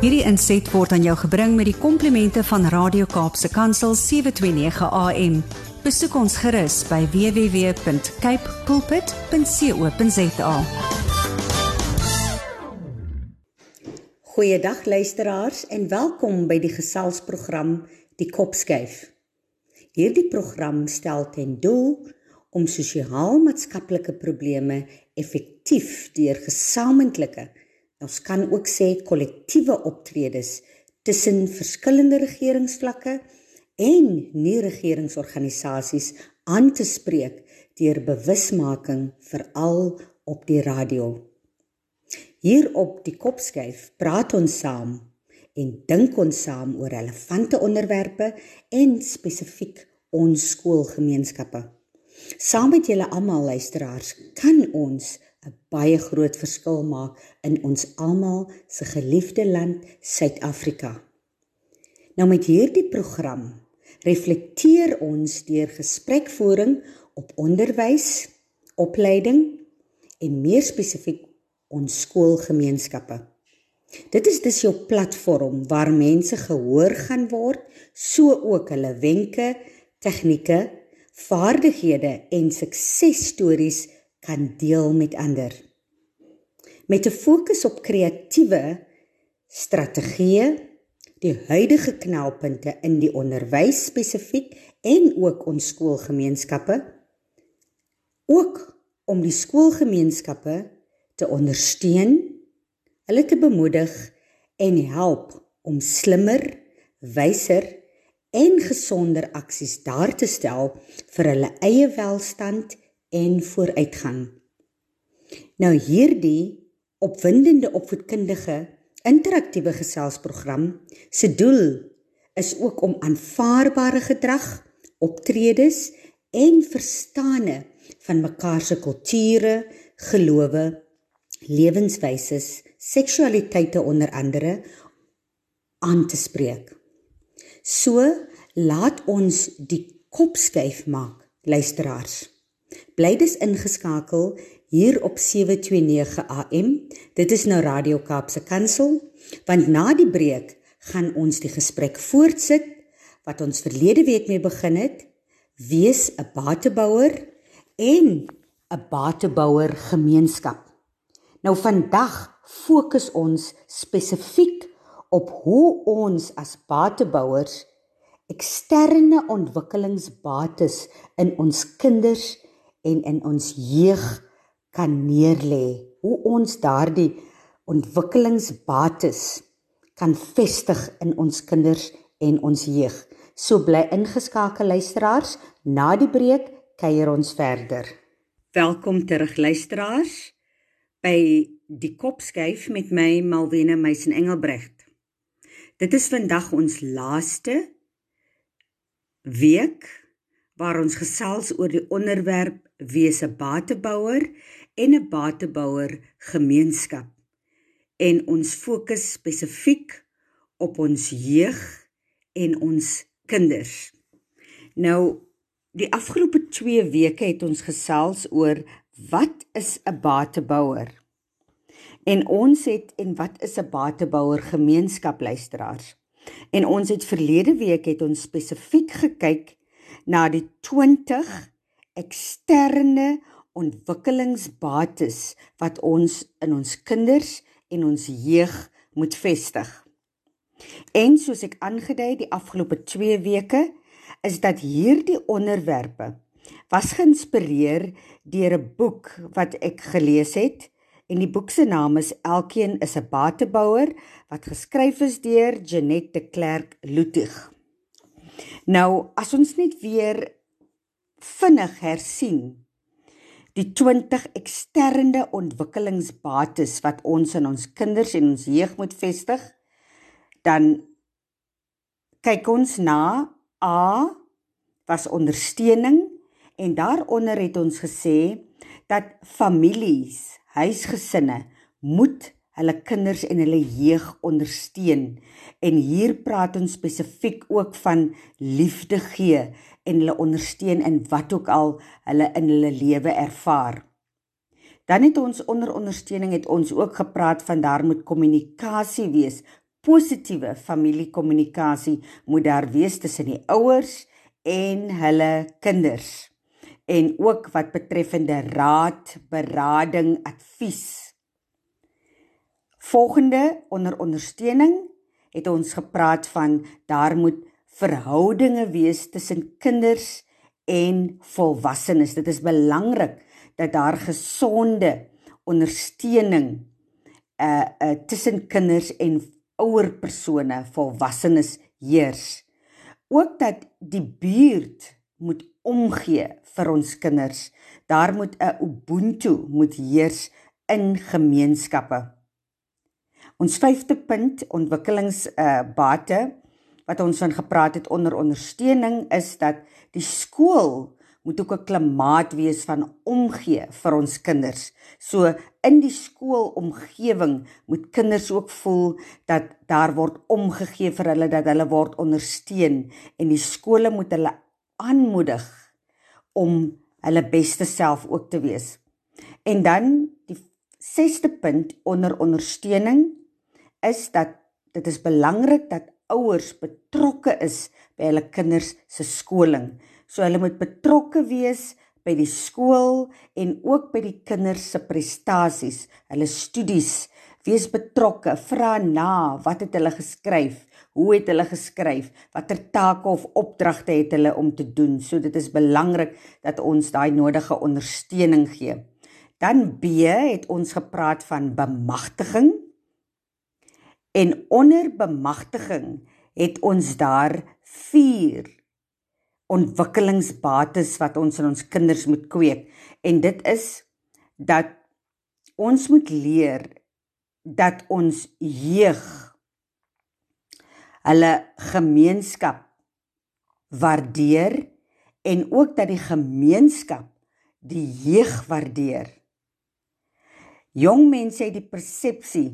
Hierdie inset word aan jou gebring met die komplimente van Radio Kaapse Kansel 729 AM. Besoek ons gerus by www.cape pulpit.co.za. Goeiedag luisteraars en welkom by die geselsprogram Die Kopskuif. Hierdie program stel ten doel om sosiaal-maatskaplike probleme effektief deur gesamentlike Ons kan ook sê kollektiewe optredes tussen verskillende regeringsvlakke en nie-regeringsorganisasies aan te spreek deur bewusmaking veral op die radio. Hier op die Kopskyf praat ons saam en dink ons saam oor relevante onderwerpe en spesifiek ons skoolgemeenskappe. Saam met julle almal luisteraars kan ons 'n baie groot verskil maak in ons almal se geliefde land Suid-Afrika. Nou met hierdie program reflekteer ons deur gesprekvoering op onderwys, opleiding en meer spesifiek ons skoolgemeenskappe. Dit is dus jou platform waar mense gehoor gaan word, so ook hulle wenke, tegnieke, vaardighede en suksesstories kan deel met ander. Met 'n fokus op kreatiewe strategieë, die huidige knelpunte in die onderwys spesifiek en ook ons skoolgemeenskappe, ook om die skoolgemeenskappe te ondersteun, hulle te bemoedig en help om slimmer, wyser en gesonder aksies daar te stel vir hulle eie welstand en vooruitgang. Nou hierdie opwindende opvoedkundige interaktiewe geselsprogram se doel is ook om aanvaarbare gedrag, optredes en verstande van mekaar se kulture, gelowe, lewenswyse, seksualiteite onder andere aan te spreek. So laat ons die kop skuif maak, luisteraars. Bly dus ingeskakel hier op 729 AM. Dit is nou Radio Kaapse Kansel, want na die breek gaan ons die gesprek voortsit wat ons verlede week mee begin het. Wees 'n batebouer en 'n batebouer gemeenskap. Nou vandag fokus ons spesifiek op hoe ons as batebouers eksterne ontwikkelingsbates in ons kinders en in ons jeug kan neerlê hoe ons daardie ontwikkelingsbates kan vestig in ons kinders en ons jeug. So bly ingeskakel luisteraars, na die breek kuier ons verder. Welkom terug luisteraars by die kopskuif met my Malwena Meisen Engelbrecht. Dit is vandag ons laaste week waar ons gesels oor die onderwerp wees 'n batebouer en 'n batebouer gemeenskap. En ons fokus spesifiek op ons jeug en ons kinders. Nou die afgelope 2 weke het ons gesels oor wat is 'n batebouer? En ons het en wat is 'n batebouer gemeenskap luisteraars? En ons het verlede week het ons spesifiek gekyk na die 20 eksterne ontwikkelingsbates wat ons in ons kinders en ons jeug moet vestig. En soos ek aangedui die afgelope 2 weke is dat hierdie onderwerpe was geïnspireer deur 'n boek wat ek gelees het en die boek se naam is Elkeen is 'n batebouer wat geskryf is deur Jeanette de Klerk Lutig. Nou, as ons net weer vinnig hersien die 20 eksterne ontwikkelingsbates wat ons in ons kinders en ons jeug moet vestig, dan kyk ons na A was ondersteuning en daaronder het ons gesê dat families, huisgesinne moet hulle kinders en hulle jeug ondersteun. En hier praat ons spesifiek ook van liefde gee en hulle ondersteun in wat ook al hulle in hulle lewe ervaar. Dan het ons onder ondersteuning het ons ook gepraat van daar moet kommunikasie wees, positiewe familiekommunikasie moet daar wees tussen die ouers en hulle kinders en ook wat betreffende raad, berading, advies. Volgende onder ondersteuning het ons gepraat van daar moet verhoudinge wees tussen kinders en volwassenes. Dit is belangrik dat daar gesonde ondersteuning uh uh tussen kinders en ouer persone, volwassenes heers. Ook dat die buurt moet omgee vir ons kinders. Daar moet 'n ubuntu moet heers in gemeenskappe. Ons vyfde punt ontwikkelings uh bate wat ons van gepraat het onder ondersteuning is dat die skool moet ook 'n klimaat wees van omgee vir ons kinders. So in die skoolomgewing moet kinders ook voel dat daar word omgegee vir hulle dat hulle word ondersteun en die skole moet hulle aanmoedig om hulle beste self ook te wees. En dan die sesde punt onder ondersteuning is dat dit is belangrik dat ouers betrokke is by hulle kinders se skoling. So hulle moet betrokke wees by die skool en ook by die kinders se prestasies, hulle studies. Wees betrokke, vra na, wat het hulle geskryf? Hoe het hulle geskryf? Watter take of opdragte het hulle om te doen? So dit is belangrik dat ons daai nodige ondersteuning gee. Dan B het ons gepraat van bemagtiging. En onder bemagtiging het ons daar 4 ontwikkelingsbates wat ons in ons kinders moet kweek en dit is dat ons moet leer dat ons jeug hulle gemeenskap waardeer en ook dat die gemeenskap die jeug waardeer. Jong mense het die persepsie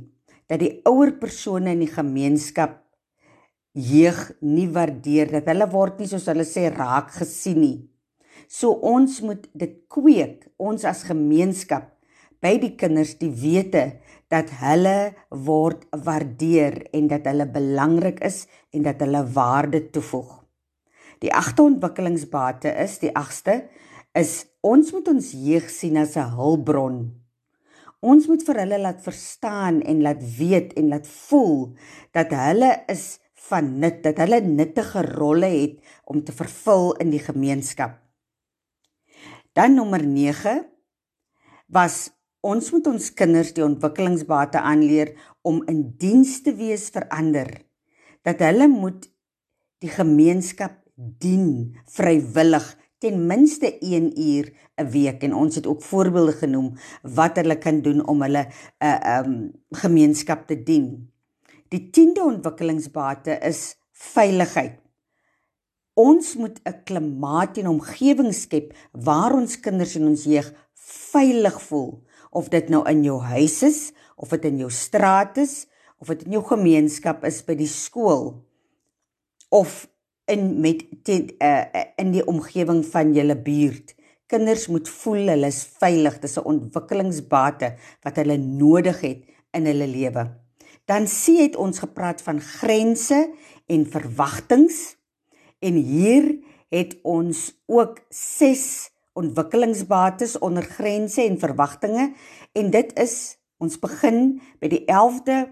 dat die ouer persone in die gemeenskap jeug nie waardeer dat hulle word nie soos hulle sê raak gesien nie. So ons moet dit kweek ons as gemeenskap by die kinders die wete dat hulle word waardeer en dat hulle belangrik is en dat hulle waarde toevoeg. Die agste ontwikkelingsbate is die agste is ons moet ons jeug sien as 'n hulpbron. Ons moet vir hulle laat verstaan en laat weet en laat voel dat hulle is van nut dat hulle nuttige rolle het om te vervul in die gemeenskap. Dan nommer 9 was ons moet ons kinders die ontwikkelingsbate aanleer om in diens te wees vir ander. Dat hulle moet die gemeenskap dien vrywillig ten minste 1 uur 'n week en ons het ook voorbeelde genoem wat hulle kan doen om hulle 'n uh, eh, um ehm, gemeenskap te dien. Die 10de ontwikkelingsbate is veiligheid. Ons moet 'n klimaat en omgewing skep waar ons kinders en ons jeug veilig voel, of dit nou in jou huis is, of dit in jou straat is, of dit in jou gemeenskap is by die skool of in met ten, uh, in die omgewing van julle buurt. Kinders moet voel hulle is veilig. Dis 'n ontwikkelingsbate wat hulle nodig het in hulle lewe. Dan sien het ons gepraat van grense en verwagtinge en hier het ons ook 6 ontwikkelingsbates onder grense en verwagtinge en dit is ons begin by die 11de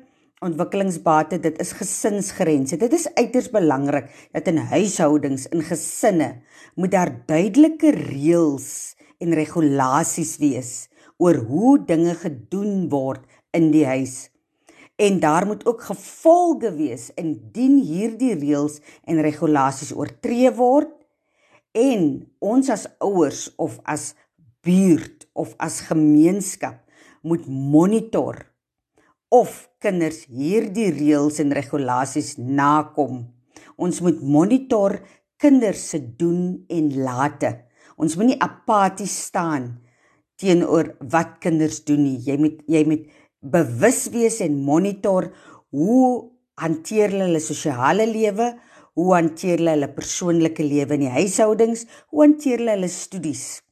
ontwikkelingsbate dit is gesinsgrense. Dit is uiters belangrik dat in huishoudings in gesinne moet daar duidelike reëls en regulasies wees oor hoe dinge gedoen word in die huis. En daar moet ook gevolge wees indien hierdie reëls en regulasies oortree word en ons as ouers of as buurt of as gemeenskap moet monitor of kinders hierdie reëls en regulasies nakom. Ons moet monitor kinders se doen en late. Ons moenie apaties staan teenoor wat kinders doen nie. Jy moet jy moet bewus wees en monitor hoe hanteer hulle hulle sosiale lewe, hoe hanteer hulle hulle persoonlike lewe in die huishoudings, hoe hanteer hulle hulle studies.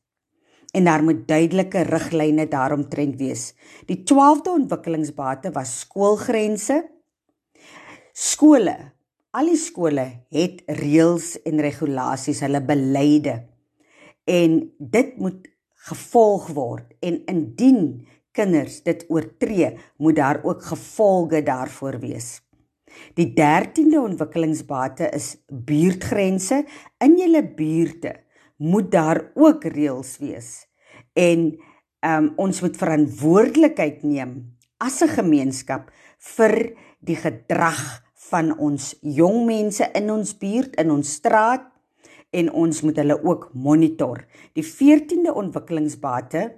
En daar moet duidelike riglyne daaromtrent wees. Die 12de ontwikkelingsbate was skoolgrense. skole, al die skole het reëls en regulasies, hulle beleide. En dit moet gevolg word en indien kinders dit oortree, moet daar ook gevolge daarvoor wees. Die 13de ontwikkelingsbate is buurtgrense. In julle buurte moet daar ook reëls wees. En um, ons moet verantwoordelikheid neem as 'n gemeenskap vir die gedrag van ons jong mense in ons buurt, in ons straat en ons moet hulle ook monitor. Die 14de ontwikkelingsbate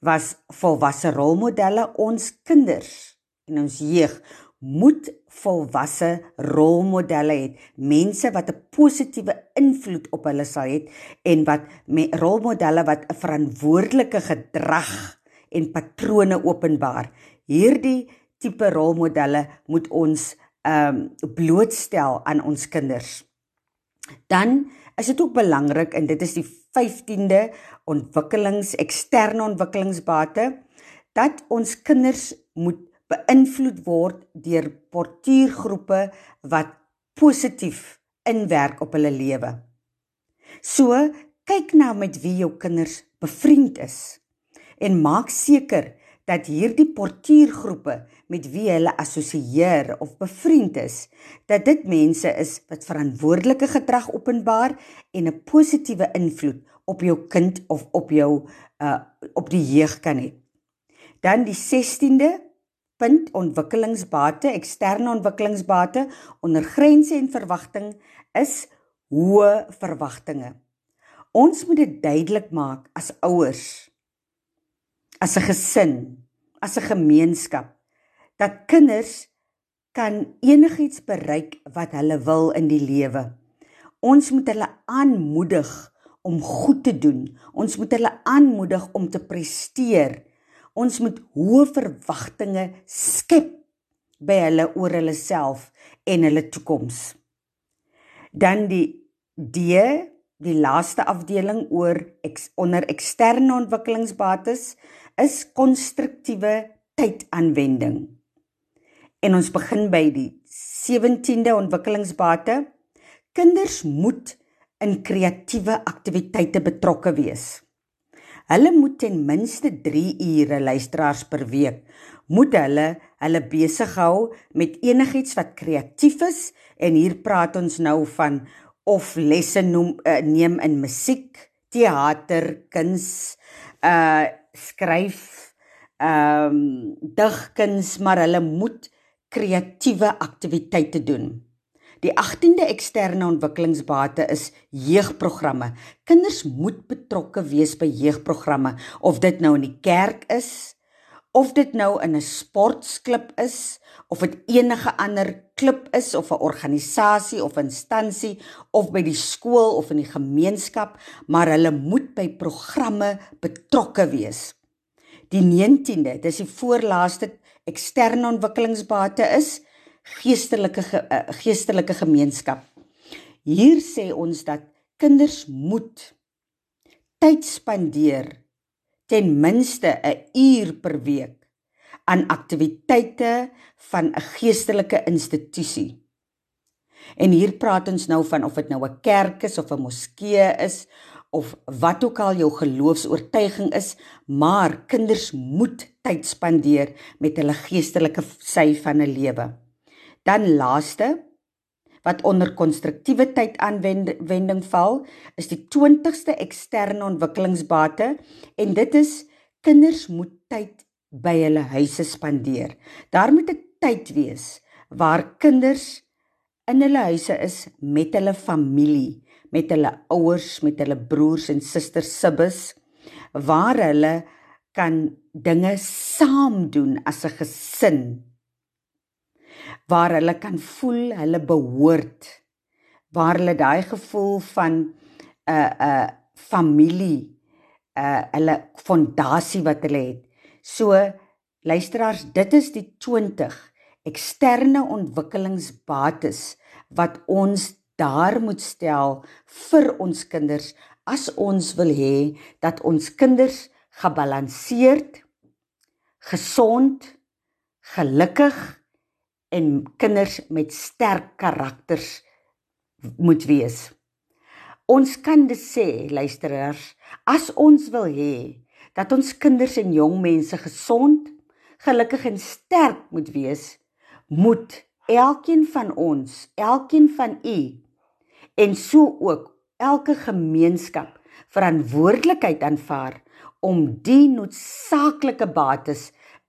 was volwasse rolmodelle ons kinders en ons jeug moet volwasse rolmodelle hê mense wat 'n positiewe invloed op hulle sal hê en wat rolmodelle wat 'n verantwoordelike gedrag en patrone openbaar. Hierdie tipe rolmodelle moet ons ehm um, blootstel aan ons kinders. Dan is dit ook belangrik en dit is die 15de ontwikkelings eksterne ontwikkelingsbate dat ons kinders moet beïnvloed word deur portuïergroepe wat positief inwerk op hulle lewe. So, kyk na met wie jou kinders bevriend is en maak seker dat hierdie portuïergroepe met wie hulle assosieer of bevriend is, dat dit mense is wat verantwoordelike gedrag openbaar en 'n positiewe invloed op jou kind of op jou uh op die jeug kan hê. Dan die 16de punt ontwikkelingsbate, eksterne ontwikkelingsbate onder grense en verwagting is hoë verwagtinge. Ons moet dit duidelik maak as ouers, as 'n gesin, as 'n gemeenskap dat kinders kan enigiets bereik wat hulle wil in die lewe. Ons moet hulle aanmoedig om goed te doen. Ons moet hulle aanmoedig om te presteer. Ons moet hoë verwagtinge skep by hulle oor hulle self en hulle toekoms. Dan die D, die laaste afdeling oor ex, onder eksterne ontwikkelingsbates is konstruktiewe tydaanwending. En ons begin by die 17de ontwikkelingsbate. Kinders moet in kreatiewe aktiwiteite betrokke wees. Hulle moet ten minste 3 ure luisteraars per week moet hulle hulle besig hou met enigiets wat kreatief is en hier praat ons nou van of lesse noem uh, neem in musiek, teater, kuns, uh skryf, ehm um, digkuns, maar hulle moet kreatiewe aktiwiteite doen. Die 18de eksterne ontwikkelingsbate is jeugprogramme. Kinders moet betrokke wees by jeugprogramme of dit nou in die kerk is of dit nou in 'n sportklub is of dit enige ander klub is of 'n organisasie of instansie of by die skool of in die gemeenskap, maar hulle moet by programme betrokke wees. Die 19de, dis die voorlaaste eksterne ontwikkelingsbate is geestelike uh, geestelike gemeenskap. Hier sê ons dat kinders moet tyd spandeer ten minste 'n uur per week aan aktiwiteite van 'n geestelike institusie. En hier praat ons nou van of dit nou 'n kerk is of 'n moskee is of wat ook al jou geloofs-oortuiging is, maar kinders moet tyd spandeer met hulle geestelike sy van 'n lewe. Dan laaste wat onder konstruktiewe tydaanwending val, is die 20ste eksterne ontwikkelingsbate en dit is kinders moet tyd by hulle huise spandeer. Daar moet 'n tyd wees waar kinders in hulle huise is met hulle familie, met hulle ouers, met hulle broers en susters, sibbes waar hulle kan dinge saam doen as 'n gesin waar hulle kan voel hulle behoort. Waar hulle daai gevoel van 'n uh, 'n uh, familie 'n uh, hulle fondasie wat hulle het. So luisteraars dit is die 20 eksterne ontwikkelingsbates wat ons daar moet stel vir ons kinders as ons wil hê dat ons kinders gebalanseerd gesond gelukkig en kinders met sterk karakters moet wees. Ons kan dit sê, luisteraars, as ons wil hê dat ons kinders en jong mense gesond, gelukkig en sterk moet wees, moet elkeen van ons, elkeen van u en so ook elke gemeenskap verantwoordelikheid aanvaar om die noodsaaklike bates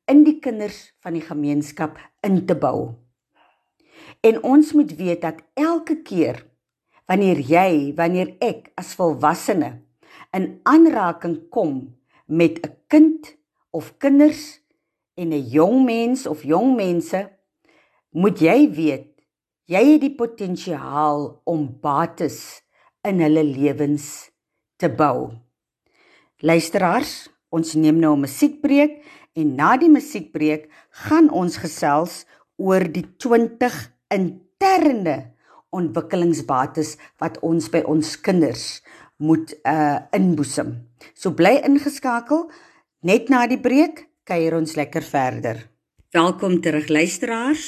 in die kinders van die gemeenskap in te bou. En ons moet weet dat elke keer wanneer jy, wanneer ek as volwassene in aanraking kom met 'n kind of kinders en 'n jong mens of jong mense, moet jy weet jy het die potensiaal om bates in hulle lewens te bou. Luisteraars, ons neem nou 'n musiekbreek en na die musiekbreek gaan ons gesels oor die 20 interne ontwikkelingsbates wat ons by ons kinders moet uh inboesem. So bly ingeskakel. Net na die breek kuier ons lekker verder. Welkom terug luisteraars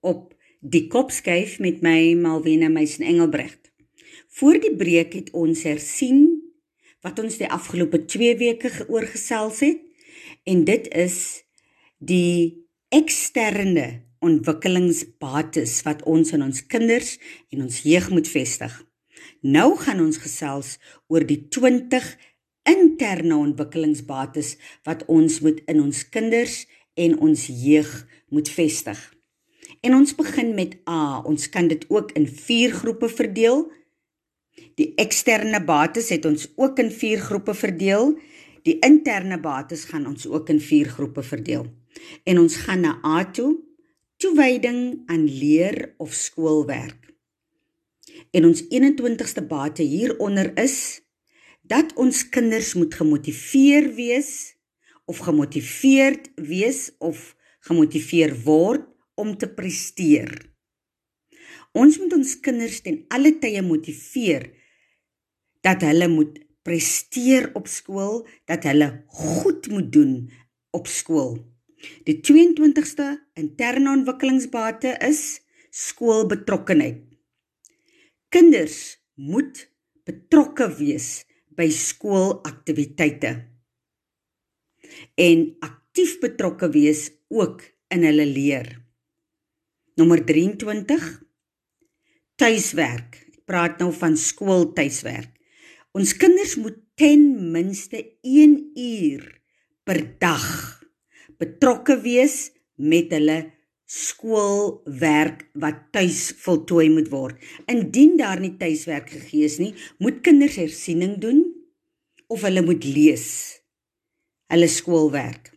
op die Kopskyf met my Malwena Meisen Engelbrecht. Voor die breek het ons hersien wat ons die afgelope 2 weke geoorgesels het en dit is die eksterne ontwikkelingsbates wat ons in ons kinders en ons jeug moet vestig. Nou gaan ons gesels oor die 20 interne ontwikkelingsbates wat ons moet in ons kinders en ons jeug moet vestig. En ons begin met A. Ons kan dit ook in 4 groepe verdeel. Die eksterne bates het ons ook in 4 groepe verdeel. Die interne bates gaan ons ook in 4 groepe verdeel. En ons gaan na A toe toewyding aan leer of skoolwerk. En ons 21ste bate hieronder is dat ons kinders moet gemotiveer wees of gemotiveerd wees of gemotiveer word om te presteer. Ons moet ons kinders ten alle tye motiveer dat hulle moet presteer op skool, dat hulle goed moet doen op skool. Die 22ste interne ontwikkelingsbate is skoolbetrokkenheid. Kinders moet betrokke wees by skoolaktiwiteite en aktief betrokke wees ook in hulle leer. Nommer 23 tuiswerk. Ek praat nou van skooltuiswerk. Ons kinders moet ten minste 1 uur per dag betrokke wees met hulle skoolwerk wat tuis voltooi moet word. Indien daar nie tuiswerk gegee is nie, moet kinders hersiening doen of hulle moet lees hulle skoolwerk.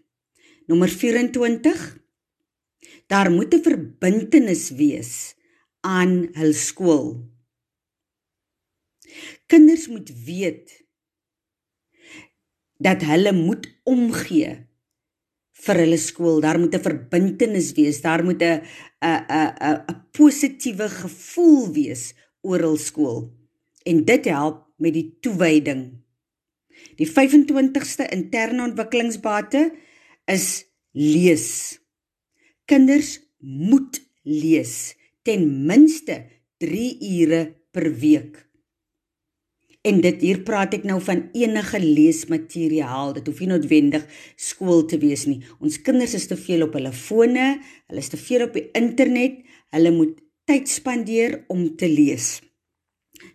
Nommer 24 Daar moet 'n verbintenis wees aan hul skool. Kinders moet weet dat hulle moet omgee vir hulle skool. Daar moet 'n verbintenis wees. Daar moet 'n 'n 'n 'n positiewe gevoel wees oor hul skool. En dit help met die toewyding. Die 25ste interne ontwikkelingsbate is lees. Kinders moet lees ten minste 3 ure per week. En dit hier praat ek nou van enige leesmateriaal. Dit hoef nie noodwendig skool te wees nie. Ons kinders is te veel op hulle fone, hulle is te veel op die internet. Hulle moet tyd spandeer om te lees.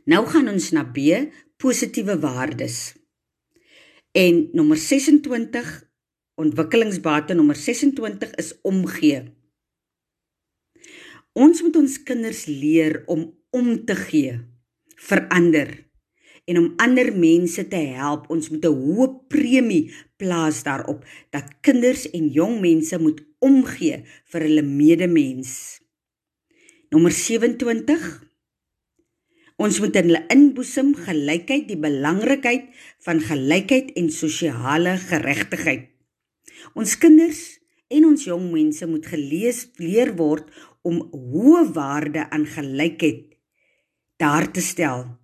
Nou gaan ons na B, positiewe waardes. En nommer 26 ontwikkelingsbate nommer 26 is omgee. Ons moet ons kinders leer om om te gee, verander en om ander mense te help. Ons moet 'n hoë premie plaas daarop dat kinders en jong mense moet omgee vir hulle medemens. Nommer 27 Ons moet in hulle inboesem gelykheid, die belangrikheid van gelykheid en sosiale geregtigheid. Ons kinders en ons jong mense moet gelees leer word om hoë waarde aan gelykheid daar te stel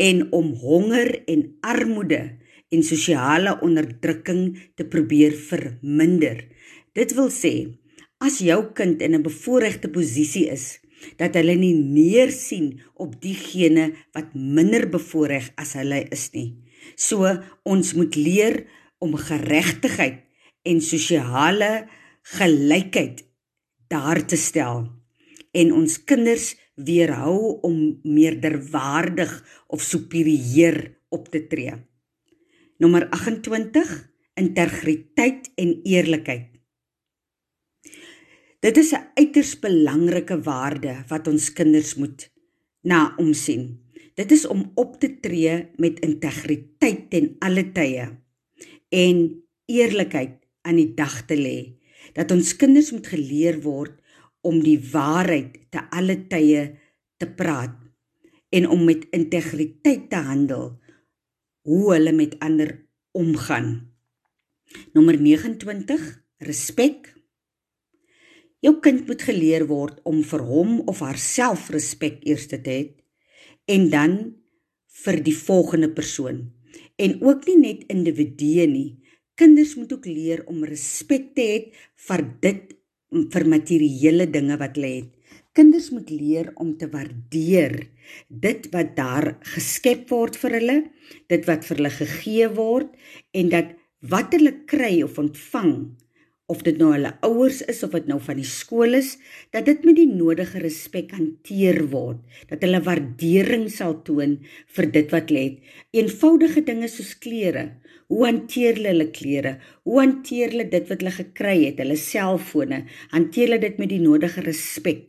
en om honger en armoede en sosiale onderdrukking te probeer verminder. Dit wil sê as jou kind in 'n bevoordeelde posisie is, dat hulle nie neersien op diegene wat minder bevoordeel as hulle is nie. So ons moet leer om geregtigheid en sosiale gelykheid daar te stel en ons kinders weerhou om meerderwaardig of superieur op te tree. Nommer 28 integriteit en eerlikheid. Dit is 'n uiters belangrike waarde wat ons kinders moet na omsien. Dit is om op te tree met integriteit ten alle tye en eerlikheid aan die dag te lê. Dat ons kinders moet geleer word om die waarheid te alle tye te praat en om met integriteit te handel hoe hulle met ander omgaan. Nommer 29 respek. Jou kind moet geleer word om vir hom of haarself respek eers te hê en dan vir die volgende persoon en ook nie net individue nie. Kinders moet ook leer om respek te hê vir dit vir materiële dinge wat hulle het. Kinders moet leer om te waardeer dit wat daar geskep word vir hulle, dit wat vir hulle gegee word en dat wat hulle kry of ontvang of dit nou hulle ouers is of dit nou van die skool is, dat dit met die nodige respek hanteer word, dat hulle waardering sal toon vir dit wat het. Eenvoudige dinge soos klere, hoe hanteer hulle hulle klere? Hoe hanteer hulle dit wat hulle gekry het, hulle selfone? Hanteer hulle dit met die nodige respek?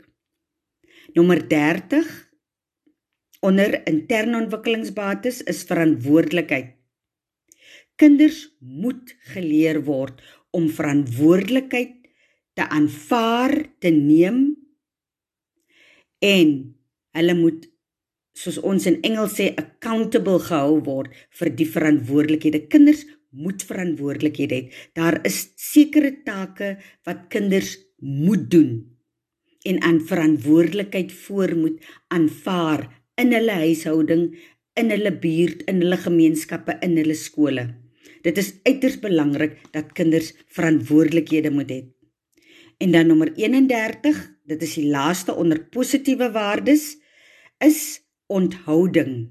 Nommer 30 onder interne ontwikkelingsbates is verantwoordelikheid. Kinders moet geleer word om verantwoordelikheid te aanvaar, te neem en hulle moet soos ons in Engels sê accountable gehou word vir die verantwoordelikhede. Kinders moet verantwoordelikhede hê. Daar is sekere take wat kinders moet doen en aan verantwoordelikheid voor moet aanvaar in hulle huishouding, in hulle buurt, in hulle gemeenskappe, in hulle skole. Dit is uiters belangrik dat kinders verantwoordelikhede moet hê. En dan nommer 31, dit is die laaste onder positiewe waardes, is onthouding.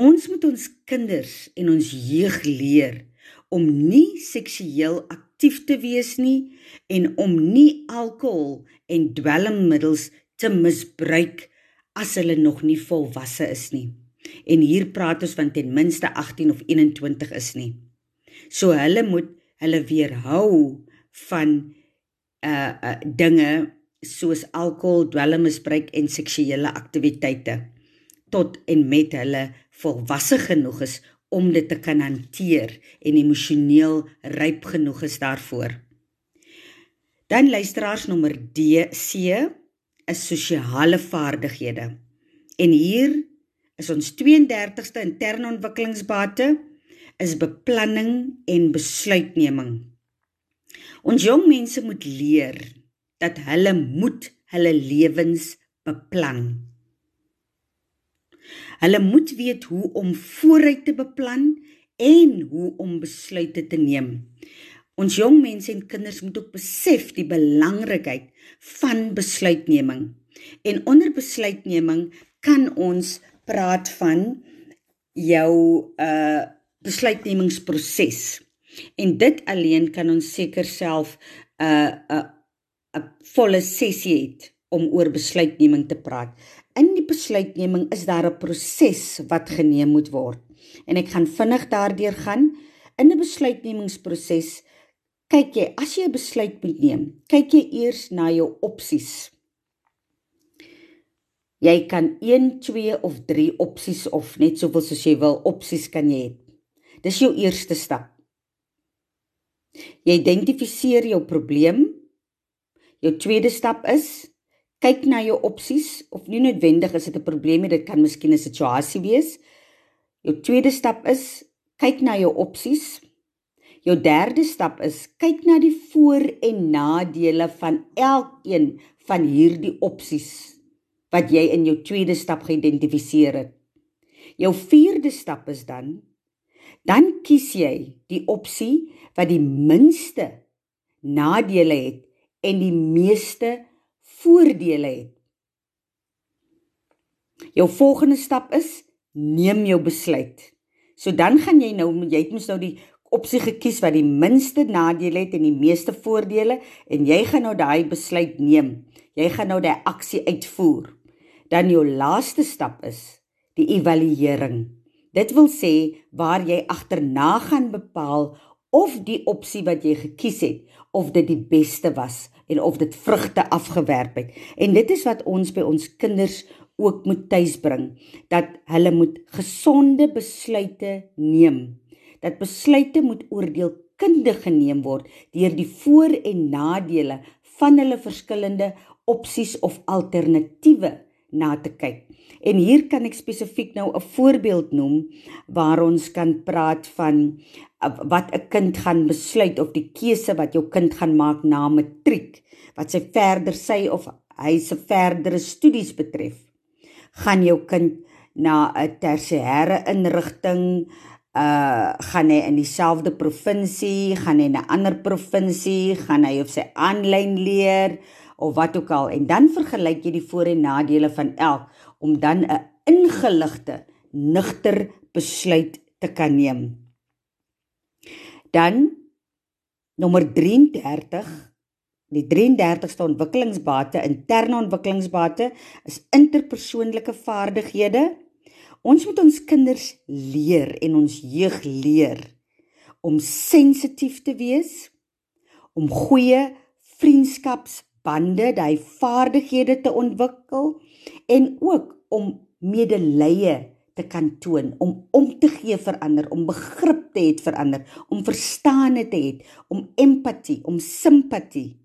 Ons moet ons kinders en ons jeug leer om nie seksueel aktief te wees nie en om nie alkohol en dwelmmiddels te misbruik as hulle nog nie volwasse is nie. En hier praat ons van ten minste 18 of 21 is nie. So hulle moet hulle weerhou van uh, uh dinge soos alkohol, dwelmmisbruik en seksuele aktiwiteite tot en met hulle volwasse genoeg is om dit te kan hanteer en emosioneel ryp genoeg is daarvoor. Dan luisteraars nommer D C is sosiale vaardighede. En hier is ons 32ste interne ontwikkelingsbate is beplanning en besluitneming. Ons jong mense moet leer dat hulle moet hulle lewens beplan. Hulle moet weet hoe om vooruit te beplan en hoe om besluite te neem. Ons jong mense en kinders moet ook besef die belangrikheid van besluitneming. En onder besluitneming kan ons praat van jou uh besluitnemingsproses. En dit alleen kan ons seker self 'n uh, 'n uh, 'n volle sessie het om oor besluitneming te praat. In die besluitneming is daar 'n proses wat geneem moet word. En ek gaan vinnig daardeur gaan. In 'n besluitnemingsproses kyk jy as jy 'n besluit moet neem, kyk jy eers na jou opsies. Jy kan 1, 2 of 3 opsies of net soveel soos jy wil opsies kan jy hê. Dis jou eerste stap. Jy identifiseer jou probleem, Jou tweede stap is kyk na jou opsies of nie noodwendig is dit 'n probleem nie, dit kan miskien 'n situasie wees. Jou tweede stap is kyk na jou opsies. Jou derde stap is kyk na die voor en nadele van elkeen van hierdie opsies wat jy in jou tweede stap geïdentifiseer het. Jou vierde stap is dan dan kies jy die opsie wat die minste nadele het en die meeste voordele het. Jou volgende stap is neem jou besluit. So dan gaan jy nou jy het mos nou die opsie gekies wat die minste nadele het en die meeste voordele en jy gaan nou daai besluit neem. Jy gaan nou daai aksie uitvoer. Dan jou laaste stap is die evaluering. Dit wil sê waar jy agterna gaan bepaal of die opsie wat jy gekies het of dit die beste was en of dit vrugte afgewerp het. En dit is wat ons by ons kinders ook moet tuisbring dat hulle moet gesonde besluite neem. Dat besluite moet oordeelkundig geneem word deur die voor- en nadele van hulle verskillende opsies of alternatiewe na te kyk. En hier kan ek spesifiek nou 'n voorbeeld noem waar ons kan praat van uh, wat 'n kind gaan besluit of die keuse wat jou kind gaan maak na matriek, wat sy verder sy of hy se verdere studies betref. Gaan jou kind na 'n tersiêre inrigting uh gaan hy in dieselfde provinsie, gaan hy in 'n ander provinsie, gaan hy of sy aanlyn leer of wat ook al en dan vergelyk jy die voor en nadele van elk om dan 'n ingeligte, nugter besluit te kan neem. Dan nommer 33 Die 33ste ontwikkelingsbate, interne ontwikkelingsbate is interpersoonlike vaardighede. Ons moet ons kinders leer en ons jeug leer om sensitief te wees, om goeie vriendskapsbande, daai vaardighede te ontwikkel en ook om medelee te kan toon, om om te gee vir ander, om begrip te hê vir ander, om verstaane te hê, om empatie, om simpatie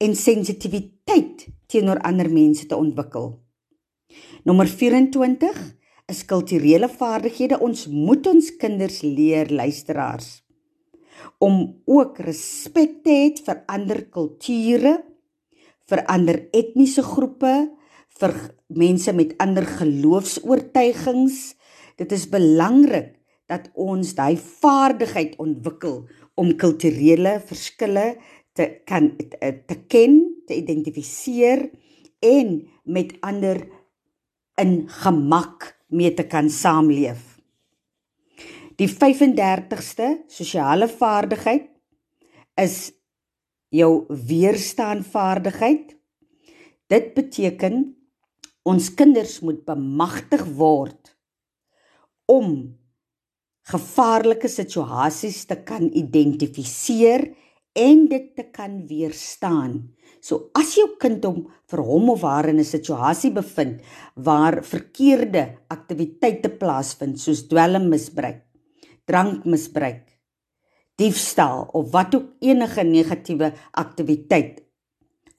en sensitiwiteit teenoor ander mense te ontwikkel. Nommer 24 is kulturele vaardighede. Ons moet ons kinders leer luisteraars om ook respek te hê vir ander kulture, vir ander etniese groepe, vir mense met ander geloofs-oortuigings. Dit is belangrik dat ons daai vaardigheid ontwikkel om kulturele verskille te kan te ken, te identifiseer en met ander in gemak mee te kan saamleef. Die 35ste sosiale vaardigheid is jou weerstaanvaardigheid. Dit beteken ons kinders moet bemagtig word om gevaarlike situasies te kan identifiseer en dit te kan weerstaan. So as jou kind hom vir hom of haar in 'n situasie bevind waar verkeerde aktiwiteite plaasvind soos dwelmmisbruik, drankmisbruik, diefstal of wat ook enige negatiewe aktiwiteit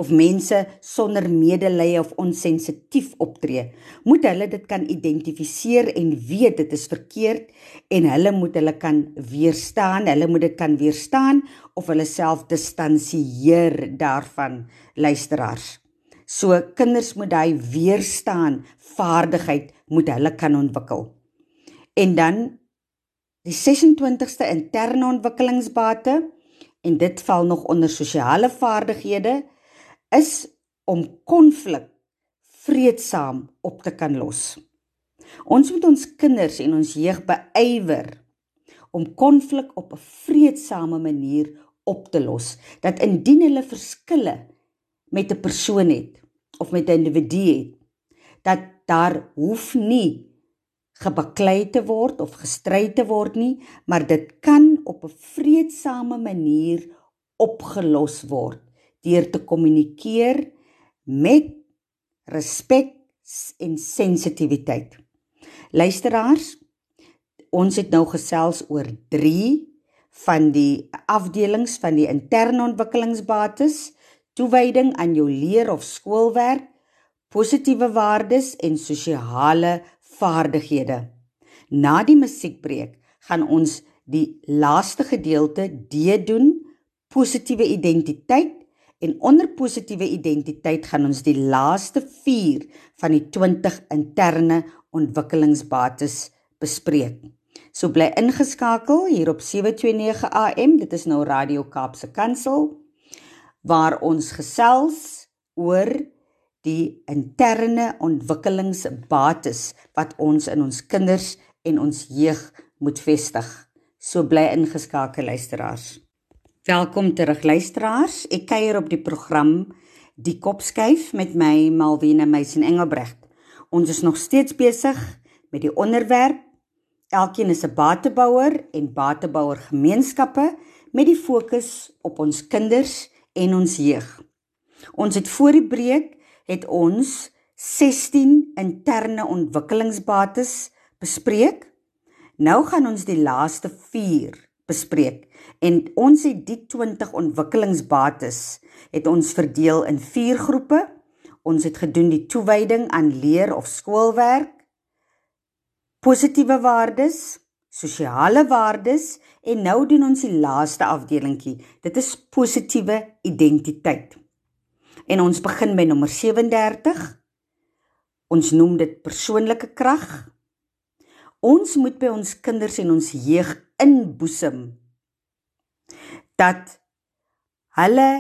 of mense sonder medelee of onsensitief optree, moet hulle dit kan identifiseer en weet dit is verkeerd en hulle moet hulle kan weerstaan, hulle moet dit kan weerstaan of hulle self distansieer daarvan luisteraars. So kinders moet hy weerstaan vaardigheid moet hulle kan ontwikkel. En dan die 26ste interne ontwikkelingsbate en dit val nog onder sosiale vaardighede is om konflik vreedsaam op te kan los. Ons moet ons kinders en ons jeug beywer om konflik op 'n vreedsame manier op te los. Dat indien hulle verskille met 'n persoon het of met 'n individu het, dat daar hoef nie gebaklei te word of gestry te word nie, maar dit kan op 'n vreedsame manier opgelos word deur te kommunikeer met respek en sensitiwiteit. Luisteraars, ons het nou gesels oor 3 van die afdelings van die interne ontwikkelingsbates: toewyding aan jou leer of skoolwerk, positiewe waardes en sosiale vaardighede. Na die musiekbreek gaan ons die laaste gedeelte D doen, positiewe identiteit En onder positiewe identiteit gaan ons die laaste 4 van die 20 interne ontwikkelingsbates bespreek. So bly ingeskakel hier op 729 AM. Dit is nou Radio Kaapse Kansel waar ons gesels oor die interne ontwikkelingsbates wat ons in ons kinders en ons jeug moet vestig. So bly ingeskakel luisteraars. Welkom terug luisteraars. Ek kuier op die program Die Kopskuif met my Malwena Meisen Engelbregt. Ons is nog steeds besig met die onderwerp Elkeen is 'n batebouer en batebouer gemeenskappe met die fokus op ons kinders en ons jeug. Ons het voor die breek het ons 16 interne ontwikkelingsbates bespreek. Nou gaan ons die laaste 4 bespreek en ons het die 20 ontwikkelingsbates het ons verdeel in 4 groepe. Ons het gedoen die toewyding aan leer of skoolwerk positiewe waardes, sosiale waardes en nou doen ons die laaste afdelingkie. Dit is positiewe identiteit. En ons begin by nommer 37. Ons noem dit persoonlike krag. Ons moet by ons kinders en ons jeug inboesem dat hulle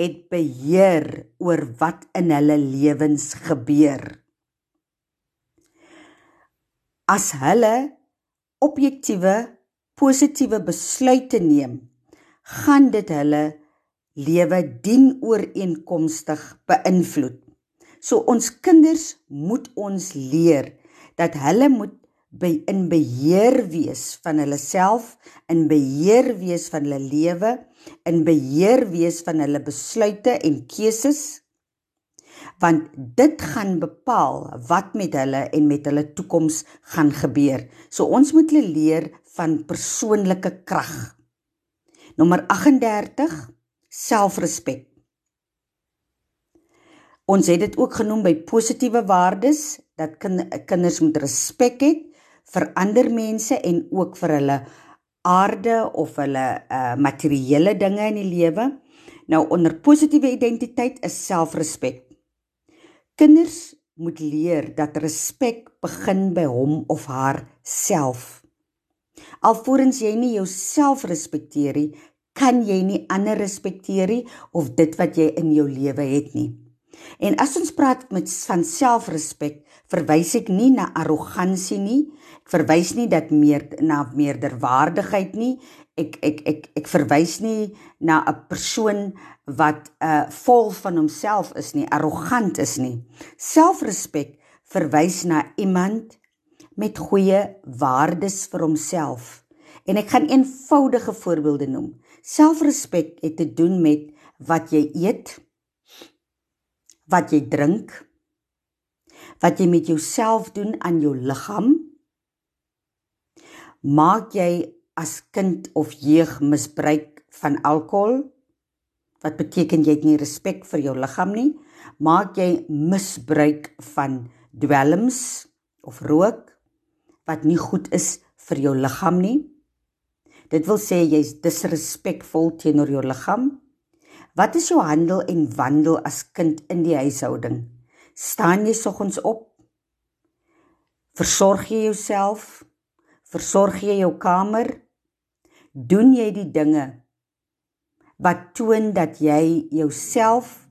het beheer oor wat in hulle lewens gebeur as hulle objektiewe positiewe besluite neem, gaan dit hulle lewe dienooreenkomstig beïnvloed. So ons kinders moet ons leer dat hulle moet by in beheer wees van hulle self, in beheer wees van hulle lewe, in beheer wees van hulle besluite en keuses want dit gaan bepaal wat met hulle en met hulle toekoms gaan gebeur. So ons moet hulle leer van persoonlike krag. Nommer 38 selfrespek. Ons het dit ook genoem by positiewe waardes dat kinders moet respek hê vir ander mense en ook vir hulle aarde of hulle uh, materiële dinge in die lewe. Nou onder positiewe identiteit is selfrespek. Kinders moet leer dat respek begin by hom of haar self. Alvorens jy nie jouself respekteer nie, kan jy nie ander respekteer nie of dit wat jy in jou lewe het nie. En as ons praat met van selfrespek, verwys ek nie na arrogansie nie. Ek verwys nie dat meer na meerderwaardigheid nie. Ek ek ek ek verwys nie na 'n persoon wat uh vol van homself is nie, arrogant is nie. Selfrespek verwys na iemand met goeie waardes vir homself. En ek gaan eenvoudige voorbeelde noem. Selfrespek het te doen met wat jy eet, wat jy drink, wat jy met jouself doen aan jou liggaam. Maak jy as kind of jeug misbruik van alkohol? wat beteken jy het nie respek vir jou liggaam nie, maak jy misbruik van dwelms of rook wat nie goed is vir jou liggaam nie. Dit wil sê jy's disrespekvol teenoor jou liggaam. Wat is jou handel en wandel as kind in die huishouding? Staan jy soggens op? Versorg jy jouself? Versorg jy jou kamer? Doen jy die dinge wat toon dat jy jouself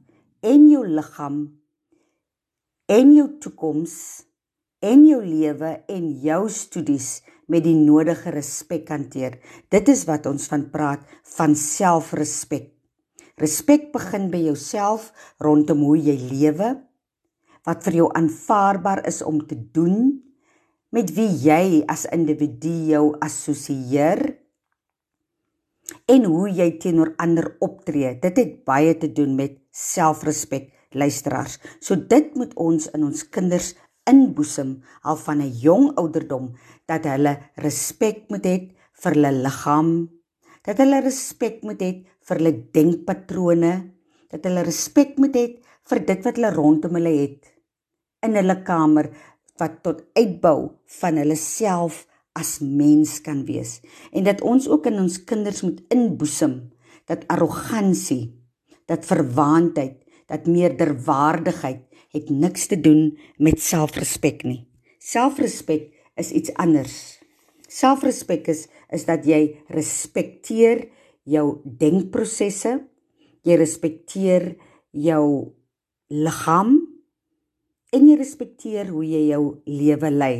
en jou liggaam en jou toekoms en jou lewe en jou studies met die nodige respek hanteer. Dit is wat ons van praat van selfrespek. Respek begin by jouself rondom hoe jy lewe, wat vir jou aanvaarbaar is om te doen, met wie jy as individu jou assosieer en hoe jy teenoor ander optree. Dit het baie te doen met selfrespek, luisteraars. So dit moet ons in ons kinders inboesem al van 'n jong ouderdom dat hulle respek moet hê vir hulle liggaam, dat hulle respek moet hê vir hulle denkpatrone, dat hulle respek moet hê vir dit wat hulle rondom hulle het in hulle kamer wat tot uitbou van hulle self as mens kan wees. En dat ons ook in ons kinders moet inboesem dat arrogansie, dat verwaandheid, dat meerderwaardigheid het niks te doen met selfrespek nie. Selfrespek is iets anders Selfrespek is is dat jy respekteer jou denkprosesse, jy respekteer jou liggaam en jy respekteer hoe jy jou lewe lei.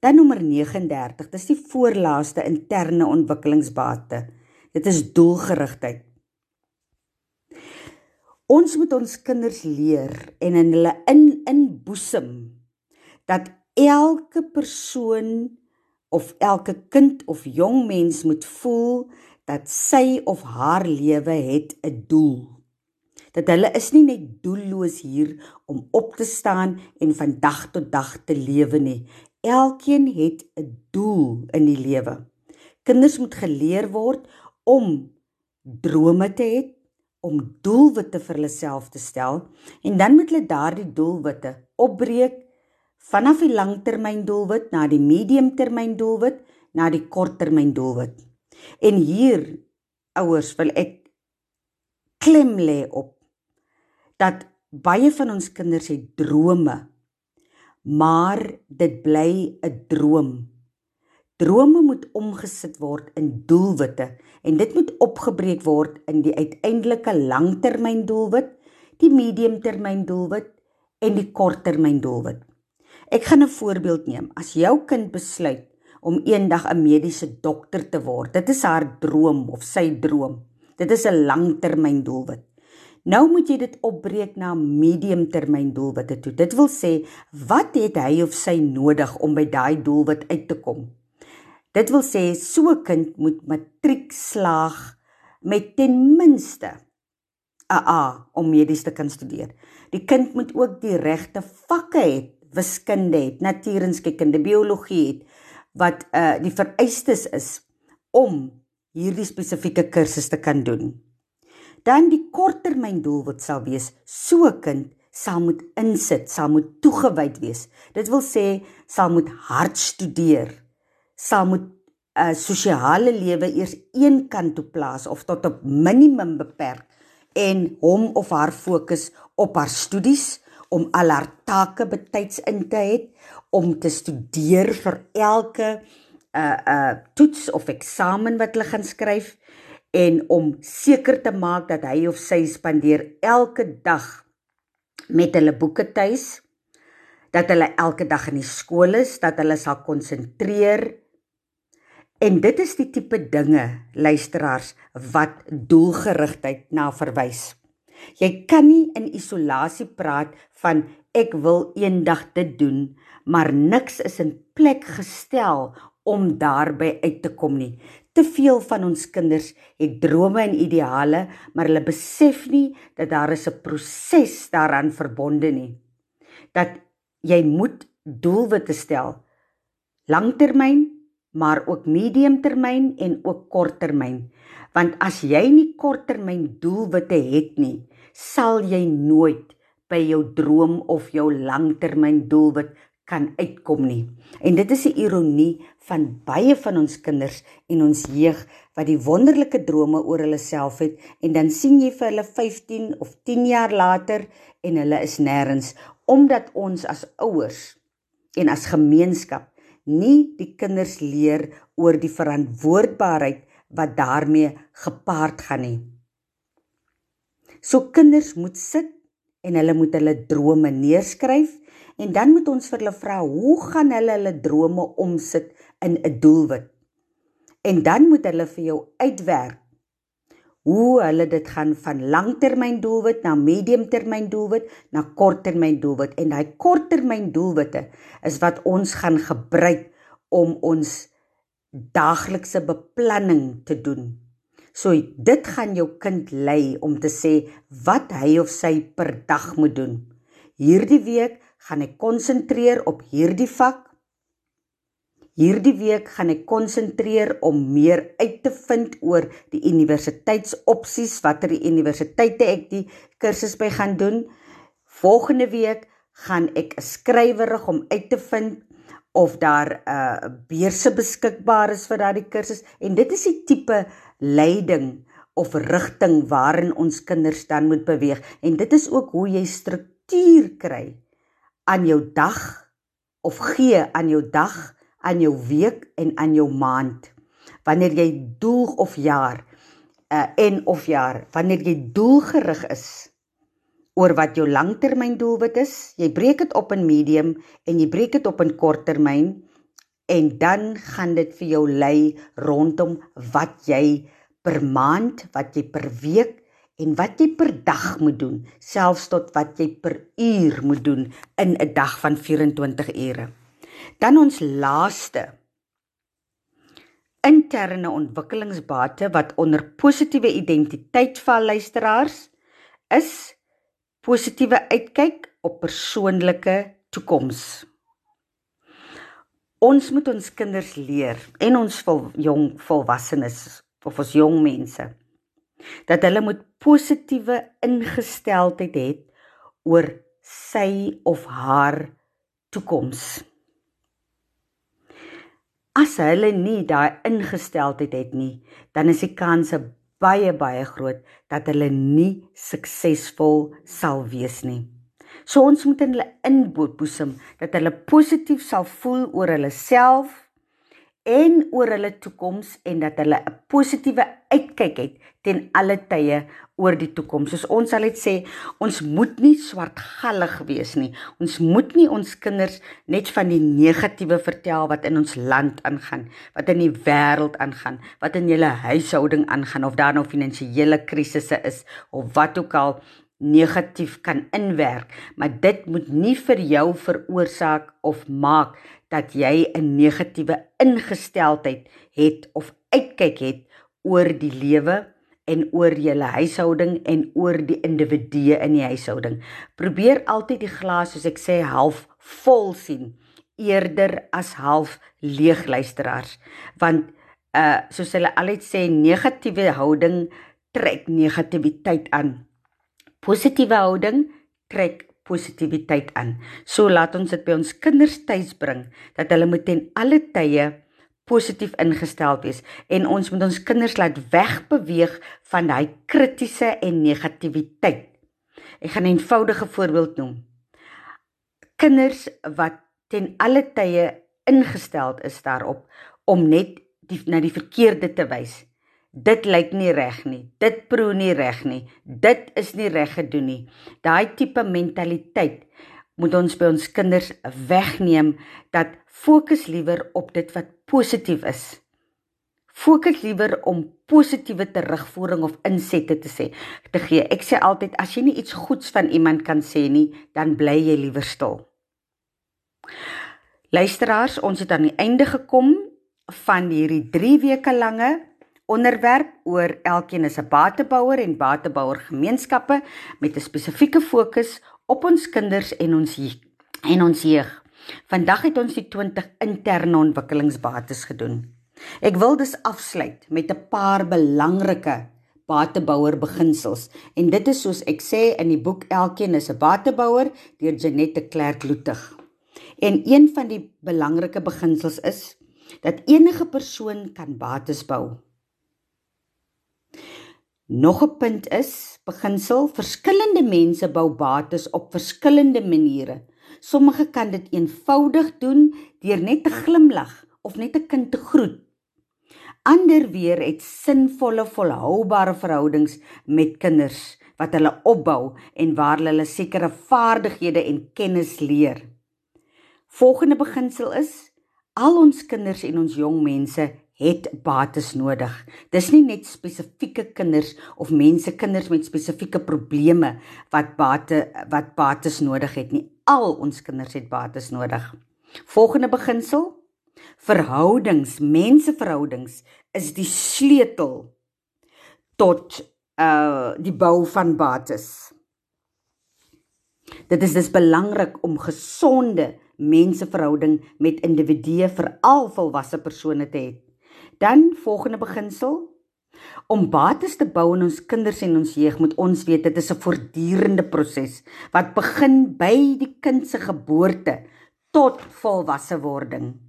Dan nommer 39, dis die voorlaaste interne ontwikkelingsbate. Dit is doelgerigtheid. Ons moet ons kinders leer en in hulle in inboesem dat elke persoon of elke kind of jong mens moet voel dat sy of haar lewe het 'n doel. Dat hulle is nie net doelloos hier om op te staan en van dag tot dag te lewe nie. Elkeen het 'n doel in die lewe. Kinders moet geleer word om drome te hê, om doelwitte vir hulle self te stel en dan moet hulle daardie doelwitte opbreek vanaf die langtermyndoelwit na die mediumtermyndoelwit na die korttermyndoelwit. En hier ouers wil ek klem lê op dat baie van ons kinders het drome maar dit bly 'n droom. Drome moet omgesit word in doelwitte en dit moet opgebreek word in die uiteindelike langtermyndoelwit, die mediumtermyndoelwit en die korttermyndoelwit. Ek gaan 'n voorbeeld neem. As jou kind besluit om eendag 'n mediese dokter te word. Dit is haar droom of sy droom. Dit is 'n langtermyndoelwit. Nou moet jy dit opbreek na mediumtermyndoelwitte toe. Dit wil sê, wat het hy of sy nodig om by daai doelwit uit te kom? Dit wil sê so 'n kind moet matriek slaag met ten minste 'n A om medies te kan studeer. Die kind moet ook die regte vakke hê, wiskunde het, natuurenskekunde, biologie het, wat uh die vereistes is om hierdie spesifieke kursus te kan doen. Dan die korttermyndoel wat sal wees, so 'n kind sal moet insit, sal moet toegewyd wees. Dit wil sê sal moet hard studeer, sal moet 'n uh, sosiale lewe eers een kant toe plaas of tot op minimum beperk en hom of haar fokus op haar studies om al haar take betyds in te hê om te studeer vir elke uh uh toets of eksamen wat hulle gaan skryf en om seker te maak dat hy of sy spandeer elke dag met hulle boeke tuis dat hulle elke dag in die skool is dat hulle sal konsentreer en dit is die tipe dinge luisteraars wat doelgerigtheid na verwys jy kan nie in isolasie praat van ek wil eendag dit doen maar niks is in plek gestel om daarby uit te kom nie. Te veel van ons kinders het drome en ideale, maar hulle besef nie dat daar is 'n proses daaraan verbonde nie. Dat jy moet doelwitte stel. Langtermyn, maar ook mediumtermyn en ook korttermyn. Want as jy nie korttermyn doelwitte het nie, sal jy nooit by jou droom of jou langtermyn doelwit kan uitkom nie. En dit is 'n ironie van baie van ons kinders en ons jeug wat die wonderlike drome oor hulle self het en dan sien jy vir hulle 15 of 10 jaar later en hulle is nêrens omdat ons as ouers en as gemeenskap nie die kinders leer oor die verantwoordbaarheid wat daarmee gepaard gaan nie. So kinders moet sit en hulle moet hulle drome neerskryf En dan moet ons vir hulle vra, hoe gaan hulle hulle drome omsit in 'n doelwit? En dan moet hulle vir jou uitwerk hoe hulle dit gaan van langtermyn doelwit na mediumtermyn doelwit na korttermyn doelwit en daai korttermyn doelwitte is wat ons gaan gebruik om ons daaglikse beplanning te doen. So dit gaan jou kind lei om te sê wat hy of sy per dag moet doen. Hierdie week gaan ek konsentreer op hierdie vak. Hierdie week gaan ek konsentreer om meer uit te vind oor die universiteitsopsies, watter die universiteite ek die kursus by gaan doen. Volgende week gaan ek 'n skrywerig om uit te vind of daar 'n uh, beurse beskikbaar is vir daardie kursus. En dit is die tipe leiding of rigting waarin ons kinders dan moet beweeg. En dit is ook hoe jy struktuur kry aan jou dag of gee aan jou dag aan jou week en aan jou maand. Wanneer jy doel of jaar uh, en of jaar, wanneer jy doelgerig is oor wat jou langtermyndoelwit is, jy breek dit op in medium en jy breek dit op in korttermyn en dan gaan dit vir jou lei rondom wat jy per maand, wat jy per week en wat jy per dag moet doen, selfs tot wat jy per uur moet doen in 'n dag van 24 ure. Dan ons laaste interne ontwikkelingsbate wat onder positiewe identiteit val luisteraars is positiewe uitkyk op persoonlike toekoms. Ons moet ons kinders leer en ons vol jong volwassenes of ons jong mense dat hulle moet positiewe ingesteldheid het oor sy of haar toekoms as hulle nie daai ingesteldheid het nie, dan is die kanse baie baie groot dat hulle nie suksesvol sal wees nie. So ons moet hulle inboesem dat hulle positief sal voel oor hulle self en oor hulle toekoms en dat hulle 'n positiewe uitkyk het ten alle tye oor die toekoms. Soos ons sal dit sê, ons moet nie swartgallig wees nie. Ons moet nie ons kinders net van die negatiewe vertel wat in ons land aangaan, wat in die wêreld aangaan, wat in julle huishouding aangaan of daar nou finansiële krisisse is of wat ook al negatief kan inwerk, maar dit moet nie vir jou veroorsaak of maak dat jy 'n negatiewe ingesteldheid het of uitkyk het oor die lewe en oor julle huishouding en oor die individue in die huishouding. Probeer altyd die glas soos ek sê half vol sien eerder as half leeg luisteraars want uh soos hulle altyd sê negatiewe houding trek negativiteit aan. Positiewe houding trek positiwiteit aan. So laat ons dit by ons kinders tuis bring dat hulle moet ten alle tye positief ingestel wees en ons moet ons kinders laat wegbeweeg van daai kritiese en negativiteit. Ek gaan 'n eenvoudige voorbeeld noem. Kinders wat ten alle tye ingestel is daarop om net die, na die verkeerde te wys dit lyk nie reg nie. Dit proe nie reg nie. Dit is nie reg gedoen nie. Daai tipe mentaliteit moet ons by ons kinders wegneem dat fokus liewer op dit wat positief is. Fokus liewer om positiewe terugvoering of insette te sê te gee. Ek sê altyd as jy nie iets goeds van iemand kan sê nie, dan bly jy liewer stil. Luisteraars, ons het aan die einde gekom van hierdie 3 weke lange onderwerp oor elkeen is 'n batebouer en batebouer gemeenskappe met 'n spesifieke fokus op ons kinders en ons en ons jeug. Vandag het ons die 20 interne ontwikkelingsbates gedoen. Ek wil dus afsluit met 'n paar belangrike batebouer beginsels en dit is soos ek sê in die boek Elkeen is 'n batebouer deur Janette Clerk Lutig. En een van die belangrike beginsels is dat enige persoon kan bates bou. Nog 'n punt is beginsel verskillende mense bou bates op verskillende maniere. Sommige kan dit eenvoudig doen deur net te glimlag of net 'n kind te groet. Ander weer het sinvolle volhoubare verhoudings met kinders wat hulle opbou en waar hulle sekere vaardighede en kennis leer. Volgende beginsel is al ons kinders en ons jong mense het bates nodig. Dis nie net spesifieke kinders of mense kinders met spesifieke probleme wat bate wat bates nodig het nie. Al ons kinders het bates nodig. Volgende beginsel: Verhoudings, menseverhoudings is die sleutel tot uh die bou van bates. Dit is dus belangrik om gesonde menseverhouding met individue veral volwasse persone te hê. Dan volgende beginsel om bates te bou in ons kinders en ons jeug moet ons weet dit is 'n voortdurende proses wat begin by die kind se geboorte tot volwasse wording.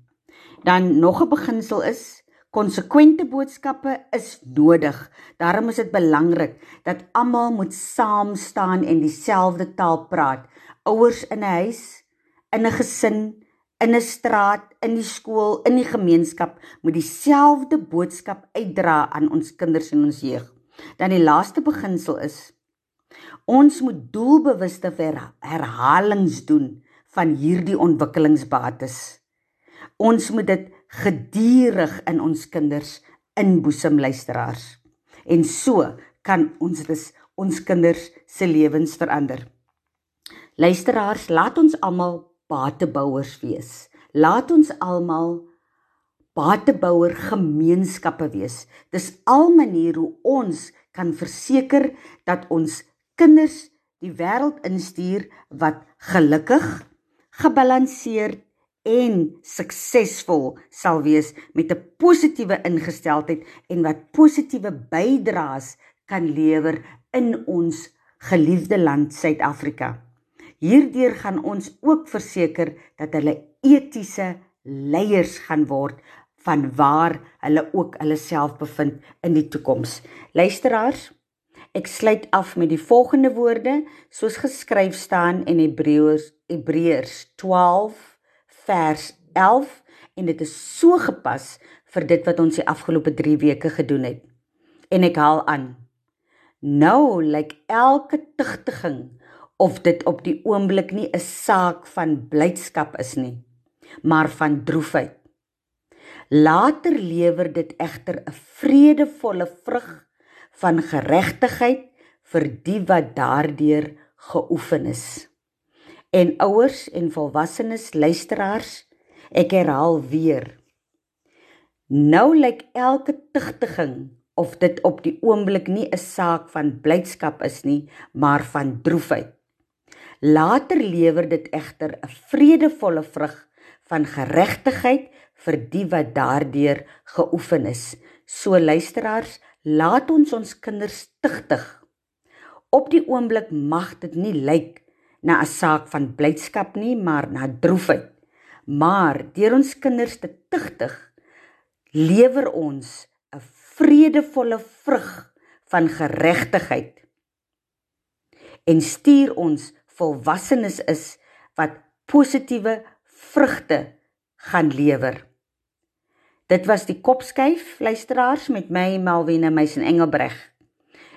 Dan nog 'n beginsel is konsekwente boodskappe is nodig. Daarom is dit belangrik dat almal moet saam staan en dieselfde taal praat. Ouers in 'n huis, in 'n gesin, in 'n straat, in die skool, in die gemeenskap moet dieselfde boodskap uitdra aan ons kinders en ons jeug. Dan die laaste beginsel is ons moet doelbewuste herhalings doen van hierdie ontwikkelingsbates. Ons moet dit gedurig in ons kinders inboesem luisteraars. En so kan ons dus ons kinders se lewens verander. Luisteraars, laat ons almal batebouers wees. Laat ons almal batebouer gemeenskappe wees. Dis al maniere hoe ons kan verseker dat ons kinders die wêreld instuur wat gelukkig, gebalanseerd en suksesvol sal wees met 'n positiewe ingesteldheid en wat positiewe bydraes kan lewer in ons geliefde land Suid-Afrika. Hierdeur gaan ons ook verseker dat hulle etiese leiers gaan word van waar hulle ook hulle self bevind in die toekoms. Luisteraars, ek sluit af met die volgende woorde soos geskryf staan in Hebreërs Hebreërs 12 vers 11 en dit is so gepas vir dit wat ons die afgelope 3 weke gedoen het. En ek haal aan. Nou lyk like elke tugtiging of dit op die oomblik nie 'n saak van blydskap is nie, maar van droefheid. Later lewer dit egter 'n vredevolle vrug van geregtigheid vir die wat daardeur geoefen is. En ouers en volwassenes luisteraars, ek herhaal weer. Nou lyk elke tugtiging of dit op die oomblik nie 'n saak van blydskap is nie, maar van droefheid. Later lewer dit egter 'n vredevolle vrug van geregtigheid vir die wat daardeur geoefen is. So luisteraars, laat ons ons kinders tugtig. Op die oomblik mag dit nie lyk na 'n saak van blydskap nie, maar na droefheid. Maar deur ons kinders te tugtig, lewer ons 'n vredevolle vrug van geregtigheid en stuur ons volwassenes is wat positiewe vrugte gaan lewer. Dit was die kopskuif luisteraars met my Malwena Meisen Engelbreg.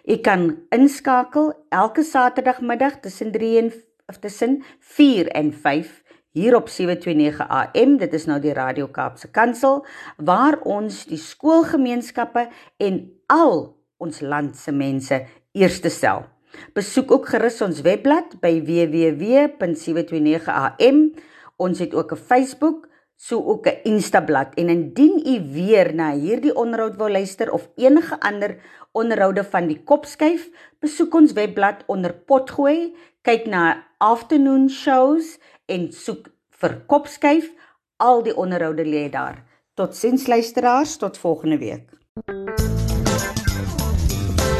U kan inskakel elke Saterdagmiddag tussen 3 en of tussen 4 en 5 hier op 729 AM. Dit is nou die Radio Kaapse Kansel waar ons die skoolgemeenskappe en al ons land se mense eerste stel. Besoek ook gerus ons webblad by www.729am. Ons het ook 'n Facebook, so ook 'n Instablad en indien u weer na hierdie onderhoud wil luister of enige ander onderhoude van die Kopskuif, besoek ons webblad onder Potgooi, kyk na afternoon shows en soek vir Kopskuif. Al die onderhoude lê daar. Totsiens luisteraars, tot volgende week.